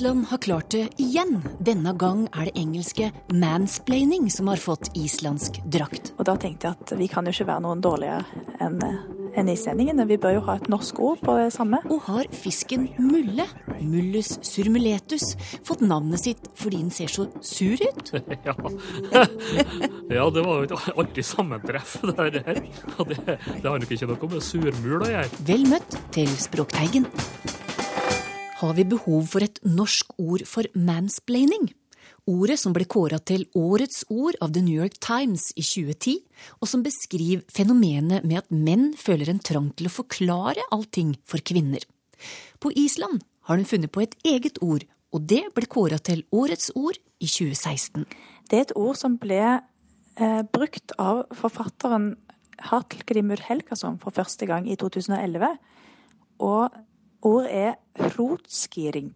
Island har klart det igjen. Denne gang er det engelske mansplaining som har fått islandsk drakt. Og da tenkte jeg at vi kan jo ikke være noen dårligere enn enn islendingene. Vi bør jo ha et norsk ord på det samme. Og har fisken mulle, mullus surmuletus, fått navnet sitt fordi den ser så sur ut? Ja. ja, det var jo et artig sammentreff det her. Det, det har nok ikke noe med surmul å gjøre. Vel møtt til Språkteigen. Har vi behov for et norsk ord for mansplaining? Ordet som ble kåra til årets ord av The New York Times i 2010, og som beskriver fenomenet med at menn føler en trang til å forklare allting for kvinner. På Island har de funnet på et eget ord, og det ble kåra til årets ord i 2016. Det er et ord som ble eh, brukt av forfatteren Hallgrímur Helgason for første gang i 2011. Og ordet er rotskiring.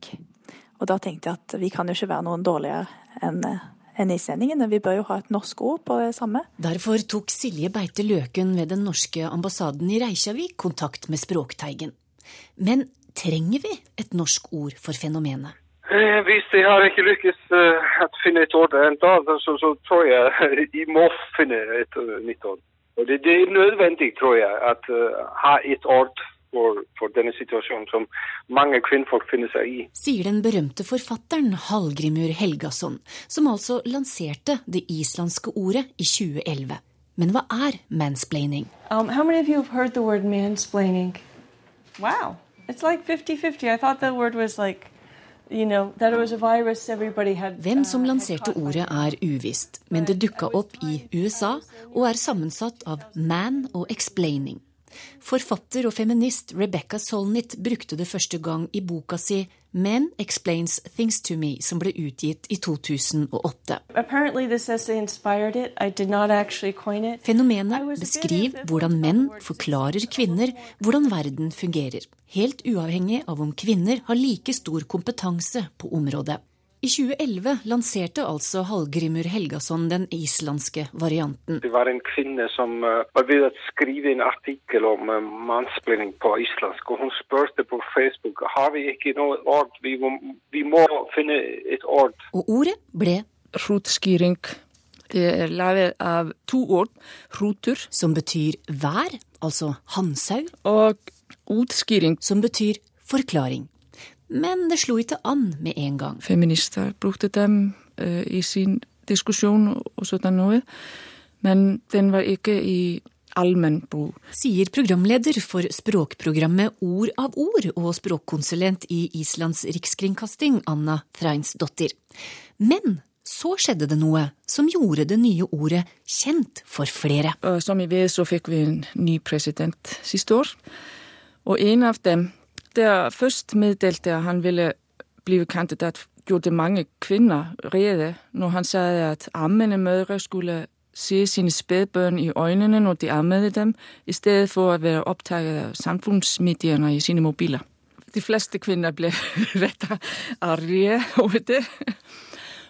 Og da tenkte jeg at vi kan jo ikke være noen dårligere enn enn islendingene. Vi bør jo ha et norsk ord på det samme. Derfor tok Silje Beite Løken ved den norske ambassaden i Reykjavik kontakt med Språkteigen. Men trenger vi et norsk ord for fenomenet? Eh, Hvis de har ikke lykkes eh, å finne et ord ennå, så, så tror jeg de må finne et eh, nytt ord. Og det, det er nødvendig, tror jeg, at uh, ha et ord for, for denne situasjonen som mange kvinnfolk finner seg i. Sier den berømte forfatteren Hallgrimur Helgason, som altså lanserte det islandske ordet i 2011. Men hva er mansplaining? Um, how many of you have heard the word mansplaining? Wow. It's like 50 50. I thought the word was like, you know, that it was a virus everybody had. Hvem som uh, lanserte ordet er uvisst, men det dukka opp i USA og er sammensatt av man og explaining. Forfatter og feminist Rebecca Solnit brukte det første gang i boka si Men Explains Things to Me, som ble utgitt i 2008. Apparently, this essay inspired it. I did not actually coin it. I Fenomenet beskriver hvordan menn forklarer kvinner hvordan verden fungerer, helt uavhengig av om kvinner har like stor kompetanse på området. I 2011 lanserte altså Hallgrimur Helgason den islandske varianten. Det var en kvinne som uh, var ved å skrive en artikkel om uh, på islandsk, og hun spurte på Facebook har vi ikke noe ord. Vi må, vi må finne et ord. Og ordet ble Rotskiring. Det er laget av to ord, rotur som betyr vær, altså hannsau, og utskiring. som betyr forklaring. Men det slo ikke an med en gang. Feminister brukte dem uh, i sin diskusjon og sånn noe, men den var ikke i allmenn bruk. Sier programleder for språkprogrammet Ord av ord og språkkonsulent i Islands rikskringkasting, Anna Threinsdottir. Men så skjedde det noe som gjorde det nye ordet kjent for flere. Som vi vet, så fikk vi en ny president siste år. Og en av dem, der først meddelte at han ville bli kandidat, gjorde mange kvinner rede når han sa at ammende mødre skulle se sine spædbørn i øynene når de ammede dem, i stedet for å være opptatt av samfunnsmediene i sine mobiler. De fleste kvinner ble rett arge over det.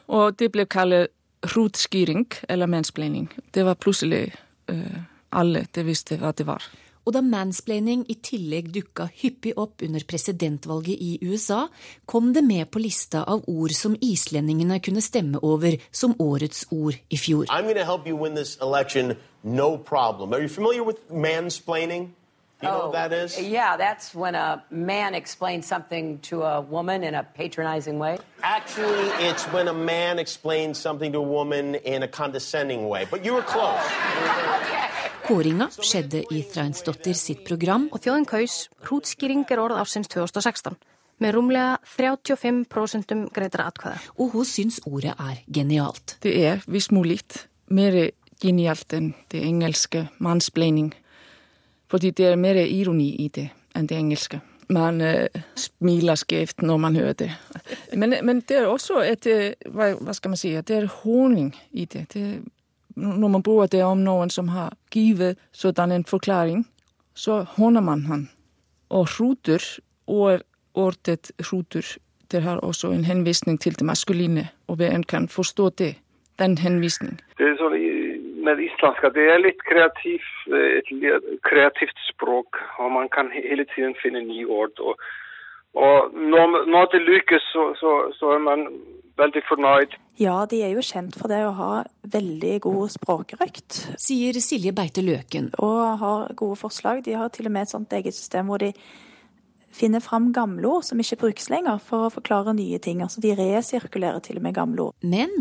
Og det ble kalt rotskýring, eller mansplaining. Det var plutselig eh, alle det visste hva det var. Og da mansplaining i tillegg dukka hyppig opp under presidentvalget i USA, kom det med på lista av ord som islendingene kunne stemme over som årets ord i fjor. I'm going to help you win this election, no problem. Are you familiar with mansplaining? You know what that is? Yeah, that's when a man explains something to a woman in a patronizing way. Actually, it's when a man explains something to a woman in a condescending way. But you were close. Kåringa skjedde i Threinsdottir sitt program, og þjóðin kaus året av ársins 2016 med rúmlega 35% greiðra atkvæða. og hun syns ordet er genialt. Det er, hvis mulig, mer genialt enn det engelske mansplaining. Fordi det er mer ironi i det enn det engelske. Man uh, smiler skjevt når man hører det. Men, men det er også et hva, hva skal man si, det er honing i det. det. Når man bruker det om noen som har givet sådan en forklaring, så håner man han. Og hrútur, og ordet hrútur, det har også en henvisning til det maskuline, og hvem kan forstå det, den henvisning. Det er sånn i- med islandska, det er litt kreativ, li- kreativt språk, og man kan he- hele tiden finne nye ord. Og, og når, når det lykkes, så, så, så er man veldig fornøyd. Ja, de er jo kjent for det å ha veldig god språkrøkt. Sier Silje Beite Løken. Og har gode forslag. De har til og med et sånt eget system hvor de finner fram gamle ord som ikke brukes lenger, for å forklare nye ting. Altså de resirkulerer til og med gamle ord. Men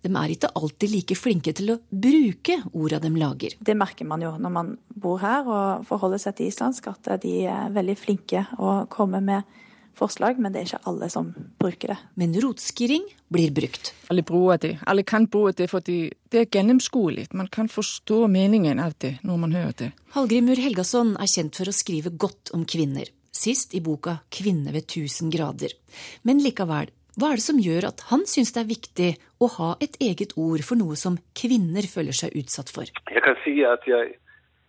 de er ikke alltid like flinke til å bruke orda de lager. Det merker man jo når man bor her og forholder seg til islandsk, at de er veldig flinke å komme med forslag, men det er ikke alle som bruker det. Men rotskiring blir brukt. Alle bruker det. Alle kan bruke det, fordi det er gjennomskuelig. Man kan forstå meningen av det når man hører det. Hallgrimur Helgason er kjent for å skrive godt om kvinner. Sist i boka 'Kvinne ved tusen grader'. Men likevel, hva er det som gjør at han syns det er viktig å ha et eget ord for noe som kvinner føler seg utsatt for? Jeg kan si at jeg,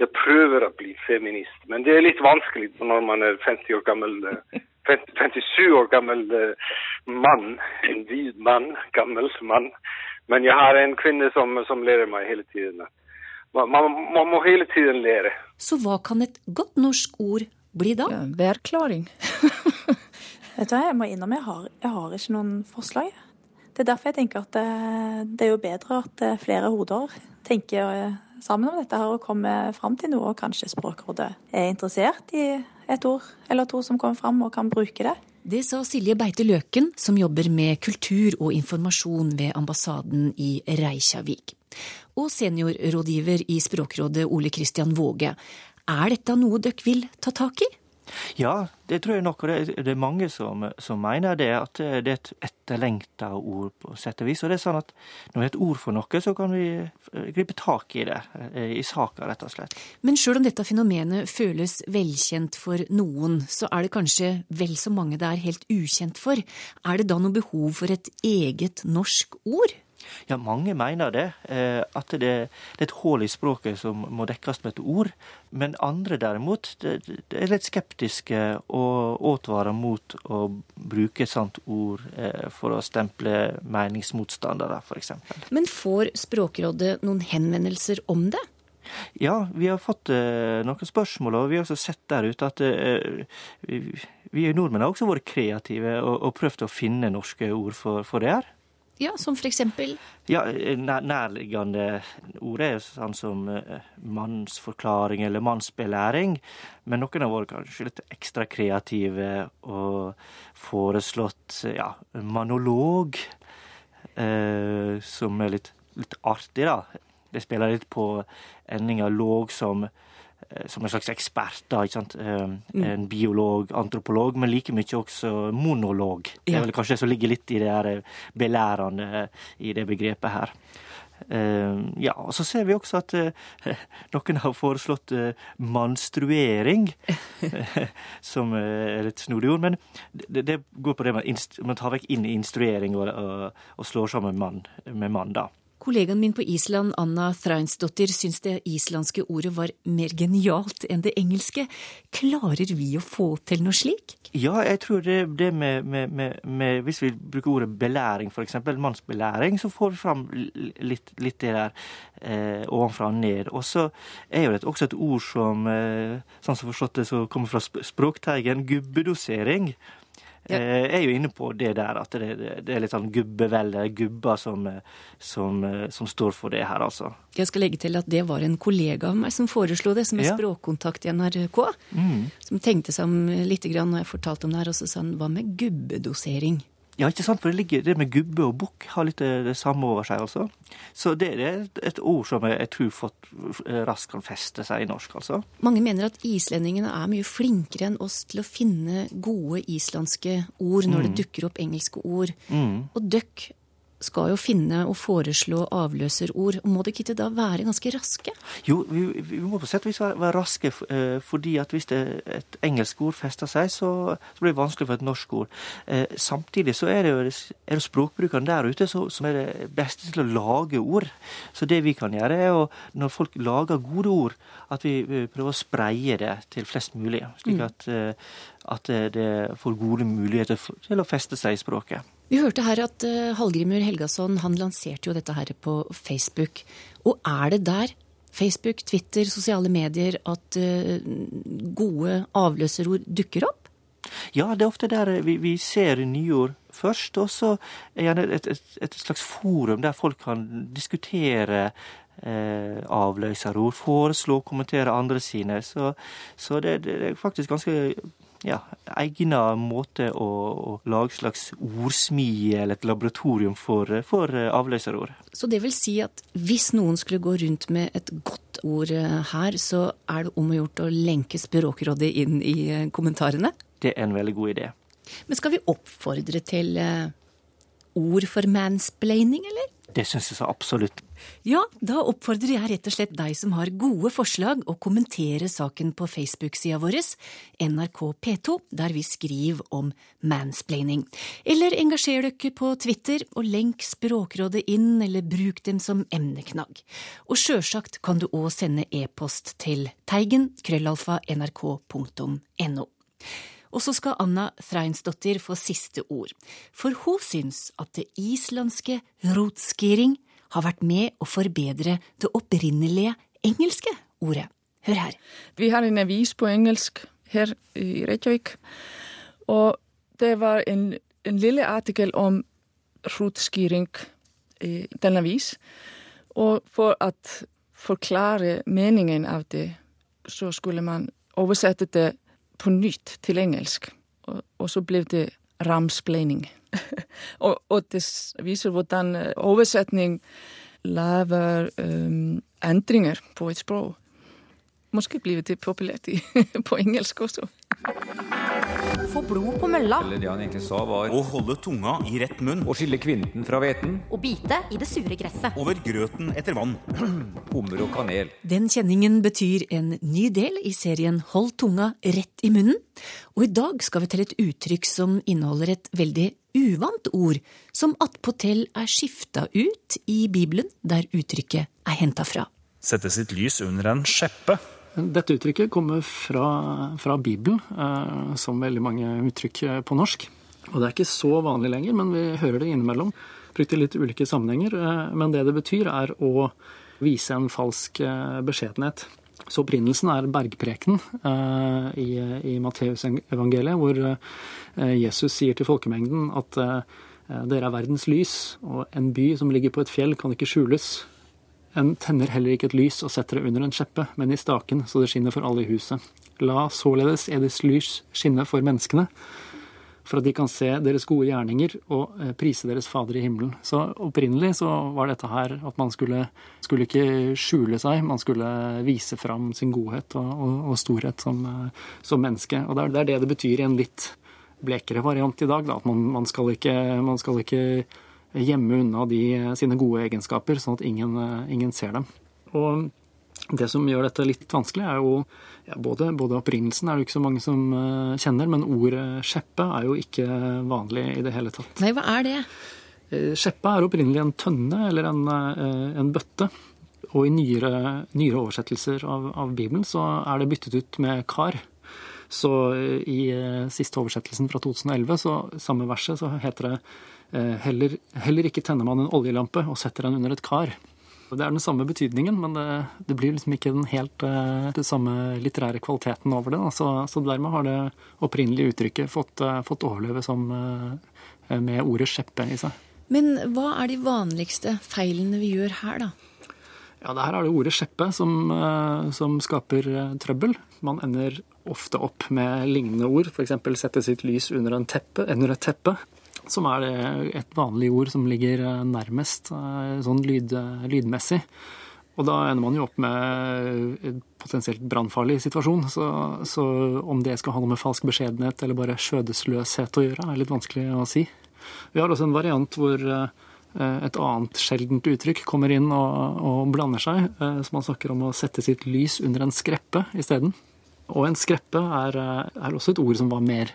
jeg prøver å bli feminist, men det er litt vanskelig når man er 50 år gammel, eh, 50 57 år gammel eh, mann, en vid mann, gammel mann. Men jeg har en kvinne som, som lærer meg hele tiden. Man, man, man må hele tiden lære. Så hva kan et godt norsk ord bli da? Ja, Værklaring. Vet du hva, Jeg må innrømme jeg har, jeg har ikke noen forslag. Det er derfor jeg tenker at det, det er jo bedre at eh, flere hoder tenker eh, sammen om dette her og kommer fram til noe, og kanskje Språkrådet er interessert i et ord eller to som kommer fram, og kan bruke det. Det sa Silje Beite Løken, som jobber med kultur og informasjon ved ambassaden i Reykjavik. Og seniorrådgiver i Språkrådet Ole Kristian Våge. Er dette noe dere vil ta tak i? Ja, det tror jeg nok. Og det, det er mange som, som mener det, at det er et etterlengta ord på sett og vis. Og det er sånn at når det er et ord for noe, så kan vi eh, gripe tak i det. eh, I saka, rett og slett. Men sjøl om dette fenomenet føles velkjent for noen, så er det kanskje vel så mange det er helt ukjent for. Er det da noe behov for et eget norsk ord? Ja, mange mener det. Eh, at det, det er et hull i språket som må dekkes med et ord. Men andre derimot er litt skeptiske og advarer mot å bruke et sånt ord eh, for å stemple meningsmotstandere, f.eks. Men får Språkrådet noen henvendelser om det? Ja, vi har fått eh, noen spørsmål, og vi har også sett der ute at vi, nordmenn har også vært kreative og, prøvd å finne norske ord for det her. Ja, som for eksempel? Ja, nær, Nærliggende ord er sånn som eh, mannsforklaring eller mannsbelæring. Men noen har vært kanskje litt ekstra kreative og foreslått ja, manolog, eh, som er litt, litt artig, da. Det spiller litt på endinga låg som eh, som en slags ekspert, da, ikke sant? Eh, En biolog, antropolog, men like mye også monolog. Det er vel kanskje det som ligger litt i det her eh, belærende i det begrepet her. Eh, ja, og så ser vi også at eh, noen har foreslått eh, manstruering, som eh, er litt snodig ord. Men det, går på det inst man tar vekk inn instruering og, og slår sammen mann med mann, da. Kollegaen min på Island, Anna Threinsdottir, syns det islandske ordet var mer genialt enn det engelske. Klarer vi å få til noe slik? Ja, jeg tror det, det med, med, med, med Hvis vi bruker ordet belæring, f.eks. mannsbelæring, så får vi fram litt, litt det der eh, ovenfra og ned. Og så er jo det også et ord som, eh, sånn som forstått det, så kommer fra sp Språkteigen, gubbedosering. Ja. Eh, er jo inne på det der at det, det er litt sånn gubbevelde, gubber som, eh, som, eh, som står for det her, altså. Jeg skal legge til at det var en kollega av meg som foreslo det, som er Ja. språkkontakt i NRK. Mm. Som tenkte seg om litt grann når jeg fortalte om det her, og så sa han hva med gubbedosering? Ja, ikke sant, for det, ligger, det med gubbe og bukk har litt det, det samme over seg, altså. Så det, det er et, ord som jeg, jeg tror fått, eh, raskt kan feste seg i norsk, altså. Mange mener at islendingene er mye flinkere enn oss til å finne gode islandske ord når det Mm. dukker opp engelske ord. Mm. Og døkk skal jo finne og foreslå avløserord. Må det ikke da være ganske raske? Jo, vi, vi må på sett og vis være, være raske, eh, fordi at hvis det, et engelsk ord fester seg, så, så blir det vanskelig for et norsk ord. Eh, samtidig så er det jo er det språkbrukeren der ute som, som er det beste til å lage ord. Så det vi kan gjøre, er å, når folk lager gode ord, at vi prøver å spreie det til flest mulig. Slik mm. at, eh, at det får gode muligheter til å feste seg i språket. Vi hørte her at uh, Hallgrimur Helgason han lanserte jo dette her på Facebook. Og er det der, Facebook, Twitter, sosiale medier, at uh, gode avløserord dukker opp? Ja, det er ofte der vi, vi ser nyord først. Og så er det et, et, et, slags forum der folk kan diskutere eh, avløserord, foreslå, kommentere andre sine. Så, så det, det, er faktisk ganske ja, egna måte å, å lage slags ordsmie eller et laboratorium for, for eh, avløserord. Så det vil si at hvis noen skulle gå rundt med et godt ord eh, her, så er det om å gjort å lenke Språkrådet inn i eh, kommentarene? Det er en veldig god idé. Men skal vi oppfordre til ord for mansplaining, eller? Det syns jeg så absolutt. Ja, da oppfordrer jeg rett og slett deg som har gode forslag, å kommentere saken på Facebook-sida vår, NRK P2, der vi skriver om mansplaining. Eller engasjer dere på Twitter, og lenk Språkrådet inn, eller bruk dem som emneknagg. Og sjølsagt kan du òg sende e-post til teigen krøllalfa nrk.no. Og så skal Anna Threinsdottir få siste ord, for hun syns at det islandske rotskiring har vært med å forbedre det opprinnelige engelske ordet. Hør her. Vi har en avis på engelsk her i Reykjavik, og det var en, en lille artikkel om rotskiring i den avis. Og for å forklare meningen av det, så skulle man oversette det på nytt til engelsk. Og, og så ble det ramsplaining. og, og, det viser hvordan øh, oversetning lager um, endringer på et språk. Måske blir det populært på engelsk også. Få blod på mølla. Eller det han egentlig sa var Å holde tunga i rett munn. Å skille kvinten fra hveten. Å bite i det sure gresset. Over grøten etter vann. Hummer og kanel. Den kjenningen betyr en ny del i serien Hold tunga rett i munnen. Og i dag skal vi til et uttrykk som inneholder et veldig uvant ord, som attpåtil er skifta ut i Bibelen, der uttrykket er henta fra. Sette sitt lys under en skjeppe. Dette uttrykket kommer fra, fra Bibelen, eh, som veldig mange uttrykk på norsk. Og det er ikke så vanlig lenger, men vi hører det innimellom. Brukt i litt ulike sammenhenger. Eh, men det det betyr, er å vise en falsk eh, beskjedenhet. Så opprinnelsen er bergprekenen eh, i, i Matteusevangeliet, hvor eh, Jesus sier til folkemengden at eh, dere er verdens lys, og en by som ligger på et fjell, kan ikke skjules. En tenner heller ikke et lys og setter det under en skjeppe, men i staken, så det skinner for alle i huset. La således eders lys skinne for menneskene, for at de kan se deres gode gjerninger og eh, prise deres Fader i himmelen. Så opprinnelig så var dette her at man skulle, skulle ikke skjule seg, man skulle vise fram sin godhet og, og, og storhet som, eh, som, menneske. Og det er, det det betyr i en litt blekere variant i dag, da, at man, man, skal ikke, man, skal ikke, gjemme unna de, sine gode egenskaper, sånn at ingen, ingen ser dem. Og det som gjør dette litt vanskelig, er jo ja, både, både, opprinnelsen er det ikke så mange som uh, kjenner, men ordet skjeppe er jo ikke vanlig i det hele tatt. Nei, hva er det? Uh, skjeppe er opprinnelig en tønne eller en, uh, en bøtte. Og i nyere, nyere oversettelser av, av, Bibelen så er det byttet ut med kar. Så i siste oversettelsen fra 2011, så samme verset, så heter det heller, heller ikke tenner man en oljelampe og setter den under et kar. Det er den samme betydningen, men det, det blir liksom ikke den helt uh, det samme litterære kvaliteten over det. Så, så, dermed har det opprinnelige uttrykket fått, uh, fått overleve som, uh, med ordet 'skjeppe' i seg. Men hva er de vanligste feilene vi gjør her, da? Ja, det Her er det ordet 'skjeppe' som, som skaper trøbbel. Man ender ofte opp med lignende ord, f.eks. sette sitt lys under, teppe, under et teppe som er et vanlig ord som ligger eh, nærmest eh, sånn lyd, lydmessig. Og da ender man jo opp med en potensielt brannfarlig situasjon. Så, så, om det skal ha noe med falsk beskjedenhet eller bare skjødesløshet å gjøre, er litt vanskelig å si. Vi har også en variant hvor, eh, et annet sjeldent uttrykk kommer inn og, og blander seg. eh, Så man snakker om å sette sitt lys under en skreppe isteden. Og en skreppe er, eh, er også et ord som var mer,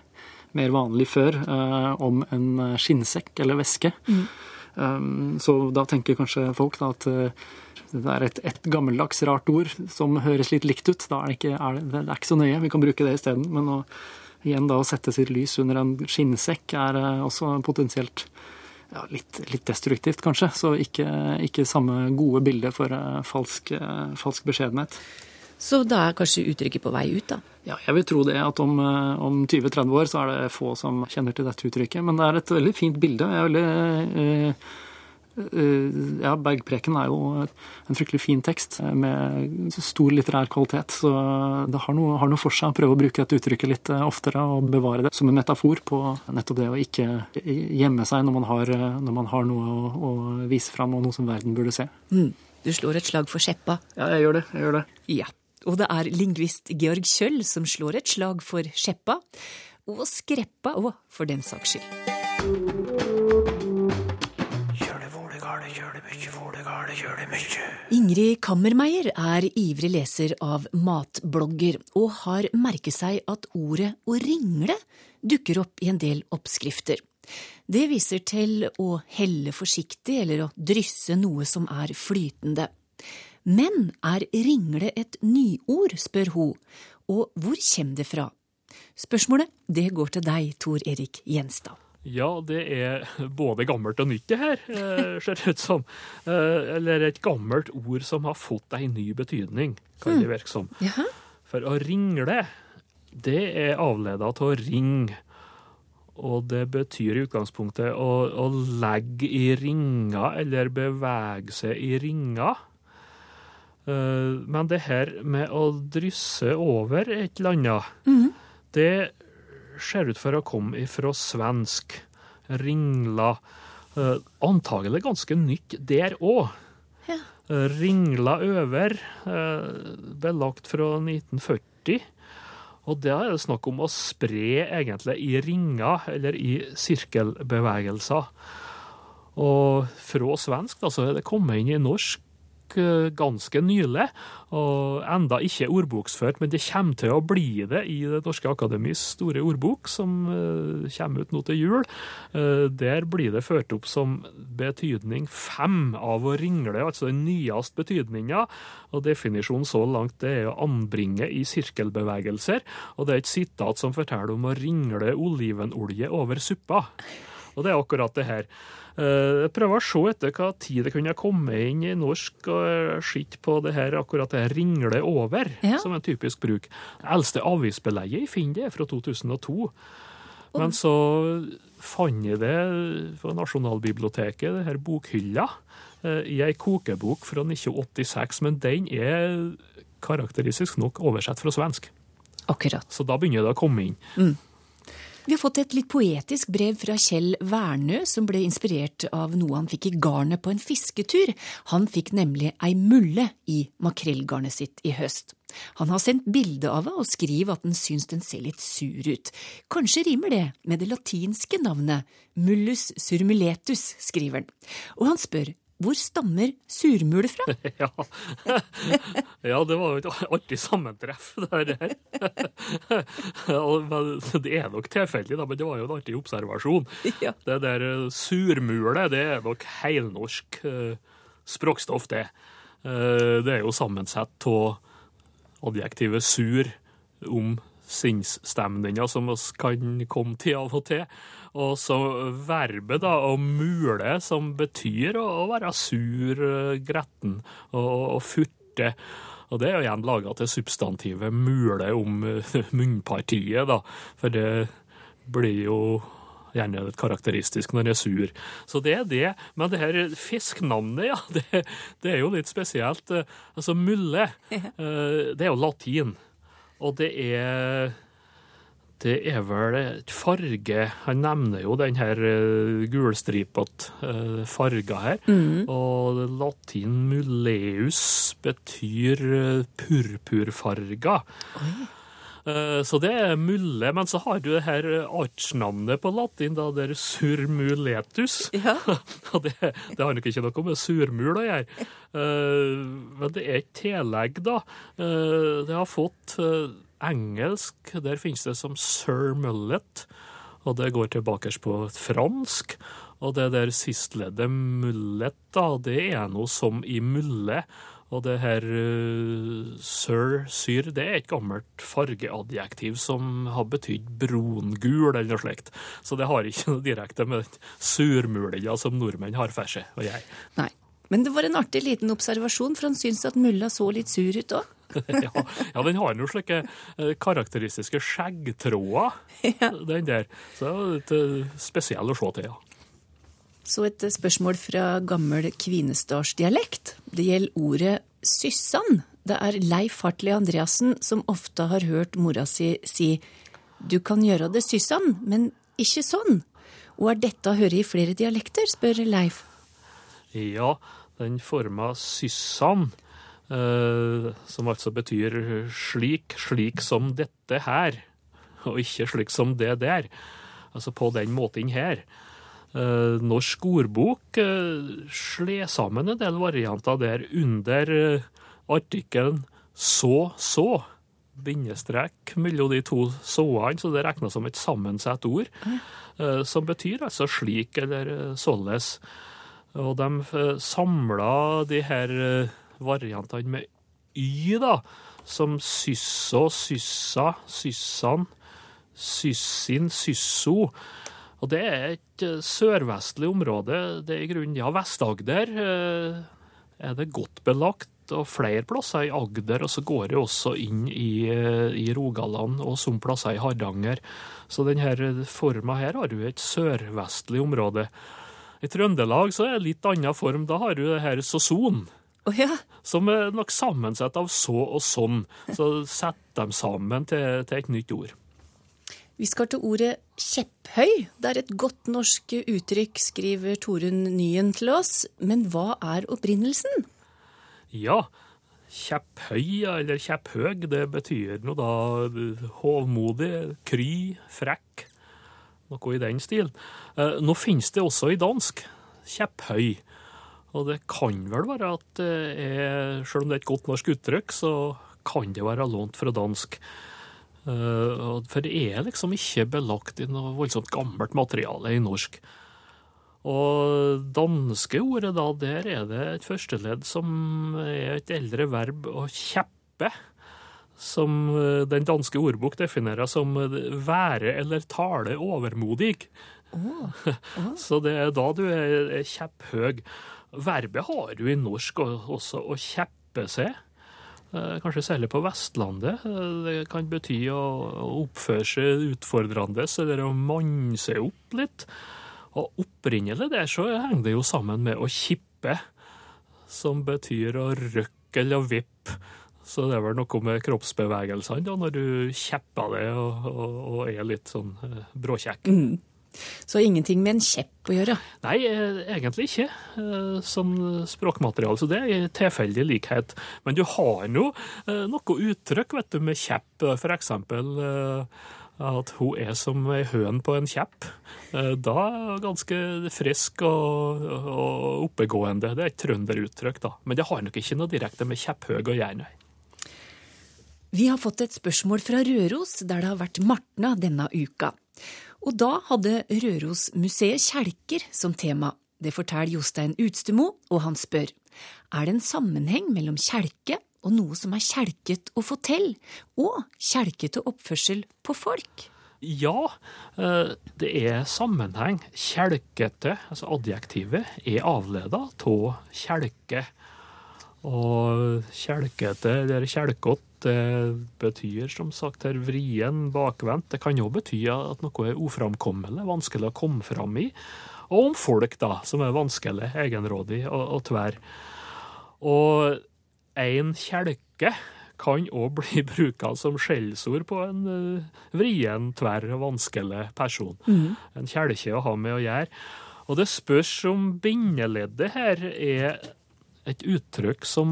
mer vanlig før, eh, om en eh, skinnsekk eller væske. Um, Så da tenker kanskje folk da at eh, det er et, et gammeldags, rart ord som høres litt likt ut. Da er det, ikke, er det, det er ikke så nøye, vi kan bruke det isteden. Men å, igjen da å sette sitt lys under en skinnsekk er eh, også potensielt ja, litt, litt destruktivt, kanskje. Så ikke, ikke samme gode bilde for eh, falsk, eh, falsk beskjedenhet. Så da er kanskje uttrykket på vei ut, da? Ja, jeg vil tro det at om, eh, om 20-30 år så er det få som kjenner til dette uttrykket. Men det er et veldig fint bilde. Jeg er veldig, eh, eh, ja, Bergpreken er jo en fryktelig fin tekst med stor litterær kvalitet. Så det har noe, har noe for seg å prøve å bruke dette uttrykket litt eh, oftere og bevare det som en metafor på nettopp det å ikke gjemme seg når man har, når man har noe å, å vise fram og noe som verden burde se. Mm. Du slår et slag for skjeppa. Ja, jeg gjør det. Jeg gjør det. Ja. Og det er lingvist Georg Kjøll som slår et slag for skjeppa. Og skreppa òg, for den saks skyld. Ingrid Kammermeier er ivrig leser av matblogger, og har merket seg at ordet å ringle dukker opp i en del oppskrifter. Det viser til å helle forsiktig eller å drysse noe som er flytende. Men er ringle et nyord, spør hun, og hvor kommer det fra? Spørsmålet det går til deg, Tor Erik Gjenstad. Ja, det er både gammelt og nytt, det her, eh, ser det ut som. Eh, Eller et gammelt ord som har fått ei ny betydning, kan det virke som. For å ringle, det er avleda av å ringe. Og det betyr i utgangspunktet å, å legge i ringer, eller bevege seg i ringer. Eh, Men det her med å drysse over et eller annet, det ser ut for å komme ifra svensk. Ringla. Eh, antagelig ganske nytt der òg. Ja. Ringla over, eh, belagt fra 1940. Og da er det snakk om å spre egentlig i ringer, eller i sirkelbevegelser. Og fra svensk da, så er det kommet inn i norsk eh, ganske nylig, og enda ikke ordboksført, men det kommer til å bli det i Det norske akademis store ordbok, som eh, kommer ut nå til jul. Eh, Der blir det ført opp som betydning fem av å ringle, altså den nyeste betydninga. Og definisjonen så langt det er å anbringe i sirkelbevegelser, og det er et sitat som forteller om å ringle olivenolje over suppa. Og det er akkurat det her. Eh, Jeg prøver å se etter hva tid det kunne komme inn i norsk og skitt på det her, akkurat det her ringle over, Ja. som en typisk bruk. Det eldste avisbelegget jeg finner det er fra 2002. Men så fant jeg det på Nasjonalbiblioteket, det her bokhylla, eh, i ei kokebok fra 1986, men den er karakteristisk nok oversett fra svensk. Akkurat. Så da begynner det å komme inn. Vi har fått et litt poetisk brev fra Kjell Wernø, som ble inspirert av noe han fikk i garnet på en fisketur. Han fikk nemlig ei mulle i makrellgarnet sitt i høst. Han har sendt bilde av henne og skriver at han syns den ser litt sur ut. Kanskje rimer det med det latinske navnet mullus surmuletus, skriver han. Og han spør hvor stammer surmule fra? Ja. ja, det var jo et artig sammentreff, det her. Det er nok tilfeldig, men det var jo en artig observasjon. Ja. Det der surmulet, surmule, det er nok heilnorsk eh, språkstoff, det. Eh, det er jo sammensett av adjektivet sur om sinnsstemninger som vi kan komme til av og til. Og så verbet da, å mule, som betyr å, å være sur, eh, gretten og, og furte. Og det er jo igjen laga til substantivet mule om eh, munnpartiet, da. For det blir jo gjerne litt karakteristisk når det er sur. Så det er det. Men det her fisknavnet, ja, det, det er jo litt spesielt. Eh, Altså mulle, det er jo latin. Og det er det er vel et farge Han nevner jo den her uh, gulstripete uh, farga her. Mm. Og latin muleus betyr uh, purpurfarga. Eh, Så det er mulle, men så har du det her artsnavnet på latin, da, der surmuletus. Ja. det, det har nok ikke noe med surmul å gjøre. Eh, Men det er et tillegg, da. Eh, Det har fått eh, engelsk, der finnes det som sir mullet, og det går tilbake på fransk. Og det der sistleddet mullet, da, det er noe som i mulle. Og det her uh, sir, syr, det er et gammelt fargeadjektiv som har betydd brungul eller noe slikt. Så det har ikke noe direkte med den surmulia som nordmenn har for seg og jeg. Nei. Men det var en artig liten observasjon, for han syntes at mulla så litt sur ut òg. ja, ja, den har noen slike eh, karakteristiske skjeggtråder, den der. Så det er litt eh, spesiell å se til, ja. Så et spørsmål fra gammel kvinesdalsdialekt. Det gjelder ordet syssan. Det er Leif Hartli Andreassen som ofte har hørt mora si si du kan gjøre det syssan, men ikke sånn. Og er dette å høre i flere dialekter, spør Leif. Ja, den forma syssan, eh, som altså betyr slik, slik som dette her, og ikke slik som det der. Altså på den måten her. Eh, norsk ordbok sler slår sammen en del varianter der under eh, artikkelen så, så, bindestrek mellom de to såene, så det regnes som et sammensatt ord, eh, som betyr altså slik eller eh, således. Og de eh, samla de her eh, variantene med y, da, som sysso, syssa, syssan, syssin, sysso. Og det er et eh, sørvestlig område. Det er i grunnen, ja, Vest-Agder eh, er det godt belagt, og flere plasser i Agder, og så går det også inn i, eh, i Rogaland og som plasser i Hardanger. Så denne forma her har jo et sørvestlig område. I Trøndelag så er det litt annen form. Da har du det her soson. Som er nok sammensatt av så og sånn. Så sett dem sammen til, til et nytt ord. Vi skal til ordet kjepphøy. Det er et godt norsk uttrykk, skriver Torunn Nyen til oss. Men hva er opprinnelsen? Ja, kjepphøy eller kjepphøg, det betyr noe da hovmodig, kry, frekk, noe i den stil. Eh, Nå finnes det også i dansk, kjepphøy. Og det kan vel være at det er, selv om det er et godt norsk uttrykk, så kan det være lånt fra dansk. Eh, For det er liksom ikke belagt i noe voldsomt gammelt materiale i norsk. Og danske ordet, da, der er det et førsteledd som er et eldre verb å kjeppe. Som eh, den danske ordbok definerer som være eller tale overmodig. Så det er da du er kjepphøg. Verbet har du i norsk også, å kjeppe seg. Eh, Kanskje særlig på Vestlandet. Eh, Det kan bety å oppføre seg utfordrende, eller å manne seg opp litt. Og opprinnelig der så henger det jo sammen med å kippe, som betyr å røkke eller vippe. Så det er vel noe med kroppsbevegelsene da, når du kjepper det og, og, og er litt sånn eh, bråkjekk. Mm. Så ingenting med en kjepp å gjøre. Nei, eh, egentlig ikke, eh, som språkmateriale. Så det er tilfeldig likhet. Men du har nå eh, noe uttrykk vet du, med kjepp. Eh, at hun er som ei høn på en kjepp. Da ganske frisk og, og oppegående. Det er et trønderuttrykk, da. Men det har nok ikke noe direkte med kjepphøg å gjøre, nei. Vi har fått et spørsmål fra Røros, der det har vært Martna denne uka. Og da hadde Rørosmuseet kjelker som tema. Det forteller Jostein Utstemo, og han spør er det en sammenheng mellom kjelke og noe som er kjelket å til, og kjelkete oppførsel på folk? Ja, eh, det er sammenheng. Kjelkete, altså adjektivet, er avleda av kjelke. Og kjelkete eller kjelkott, det betyr som sagt her vrien, bakvendt. Det kan jo bety at noe er uframkommelig, vanskelig å komme fram i. Og om folk, da, som er vanskelig, egenrådig og, og tverr. Og en kjelke kan òg bli bruka som skjellsord på en eh, vrien, tverr og vanskelig person. Mm. En kjelke å ha med å gjøre. Og det spørs om bindeleddet her er et uttrykk som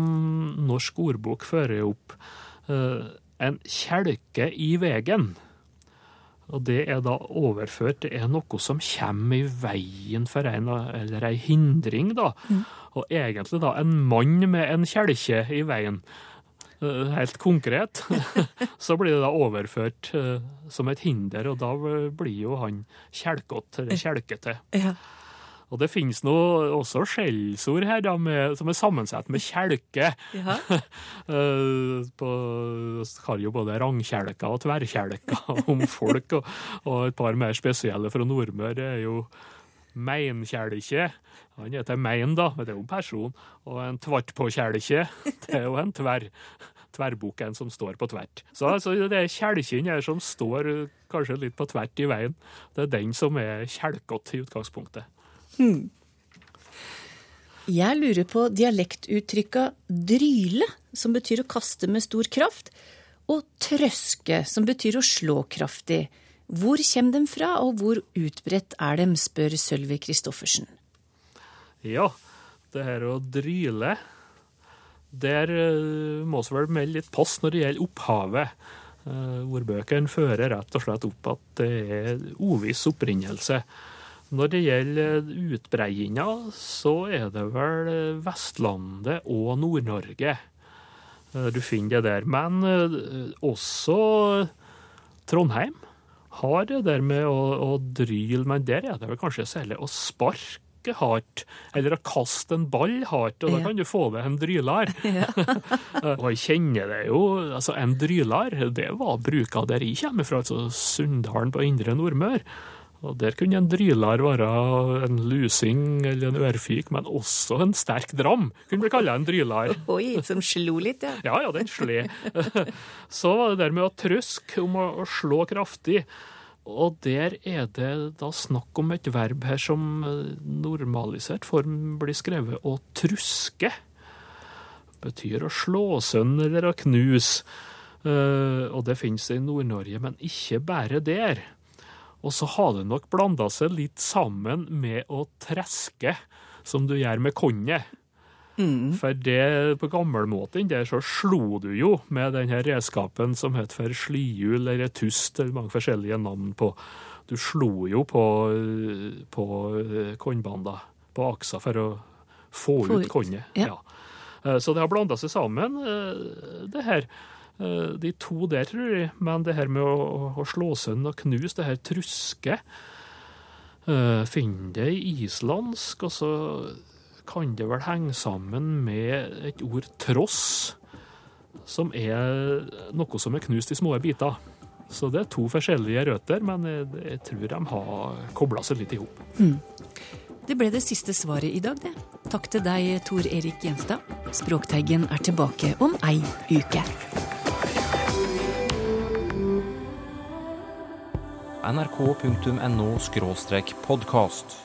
norsk ordbok fører opp. Eh, en kjelke i veien. Og det er da overført Det er noe som kommer i veien for en, eller ei hindring, da. Og egentlig da en mann med en kjelke i veien. Eh, Helt konkret. Så blir det da overført eh, som et hinder, og da blir jo han kjelkete, kjelkete. Ja. Og det finnes noe, også skjellsord her da, med, som er sammensatt med kjelke. Ja. Vi har jo både rangkjelker og tverrkjelker om folk, og, og et par mer spesielle fra Nordmøre er jo meinkjelke. Han heter Mein, da, men det er jo en person. Og en tvartpåkjelke, det er jo en tverr. Tverrbukken som står på tvert. Så altså, det er kjelken her som står eh, kanskje litt på tvert i veien. Det er den som er kjelkete i utgangspunktet. Hmm. Jeg lurer på dialektuttrykka dryle, som betyr å kaste med stor kraft, og trøske, som betyr å slå kraftig. Hvor kommer de fra, og hvor utbredt er dem, spør Sølvi Christoffersen. Ja, det her å dryle Der eh, må vi vel melde litt pass når det gjelder opphavet. hvor Ordbøkene fører rett og slett opp at det er uviss opprinnelse. Når det gjelder utbreiinga, så er det vel Vestlandet og Nord-Norge. Eh, Du finner det der. Men eh, også Trondheim har det der med å, å dryle, men der er det vel kanskje særlig å sparke hardt, eller å kaste en ball hardt, og da kan du få deg en drylar. og jeg kjenner det jo, altså en drylar, det var bruka der jeg kommer fra, altså Sunndalen på Indre Nordmør. Og der kunne en drylar være en lusing eller en ørfik, men også en sterk dram. Kunne bli kalla en drylar. Oi, som slo litt, ja. Ja, ja, den sled. Så var det der med å trøske, om å, å slå kraftig. Og der er det da snakk om et verb her som eh, normalisert form blir skrevet å truske. Betyr å slå sønn eller å knuse. Eh, og det finnes i Nord-Norge, men ikke bare der. Og så har det nok blanda seg litt sammen med å treske, som du gjør med konnet. For det på gammelmåten der så slo du jo med den her redskapen som het for slihjul eller tust, eller mange forskjellige navn på. Du slo jo på, på kornbanda, på aksa, for å få Få ut ut, konnet. ja. Eh, Så det har blanda seg sammen, eh, det her. Eh, De to der, tror jeg. Men det her med å, å slå sønn og knuse, det her truske, uh, finner det i islandsk, og så kan det vel henge sammen med et ord tross, som er noe som er knust i små biter. Så det er to forskjellige røtter, men jeg, jeg tror de har kobla seg litt i hop. Mm. Det ble det siste svaret i dag, det. Takk til deg, Tor Erik Gjenstad. Språkteigen er tilbake om ei uke. nrk.no podkast.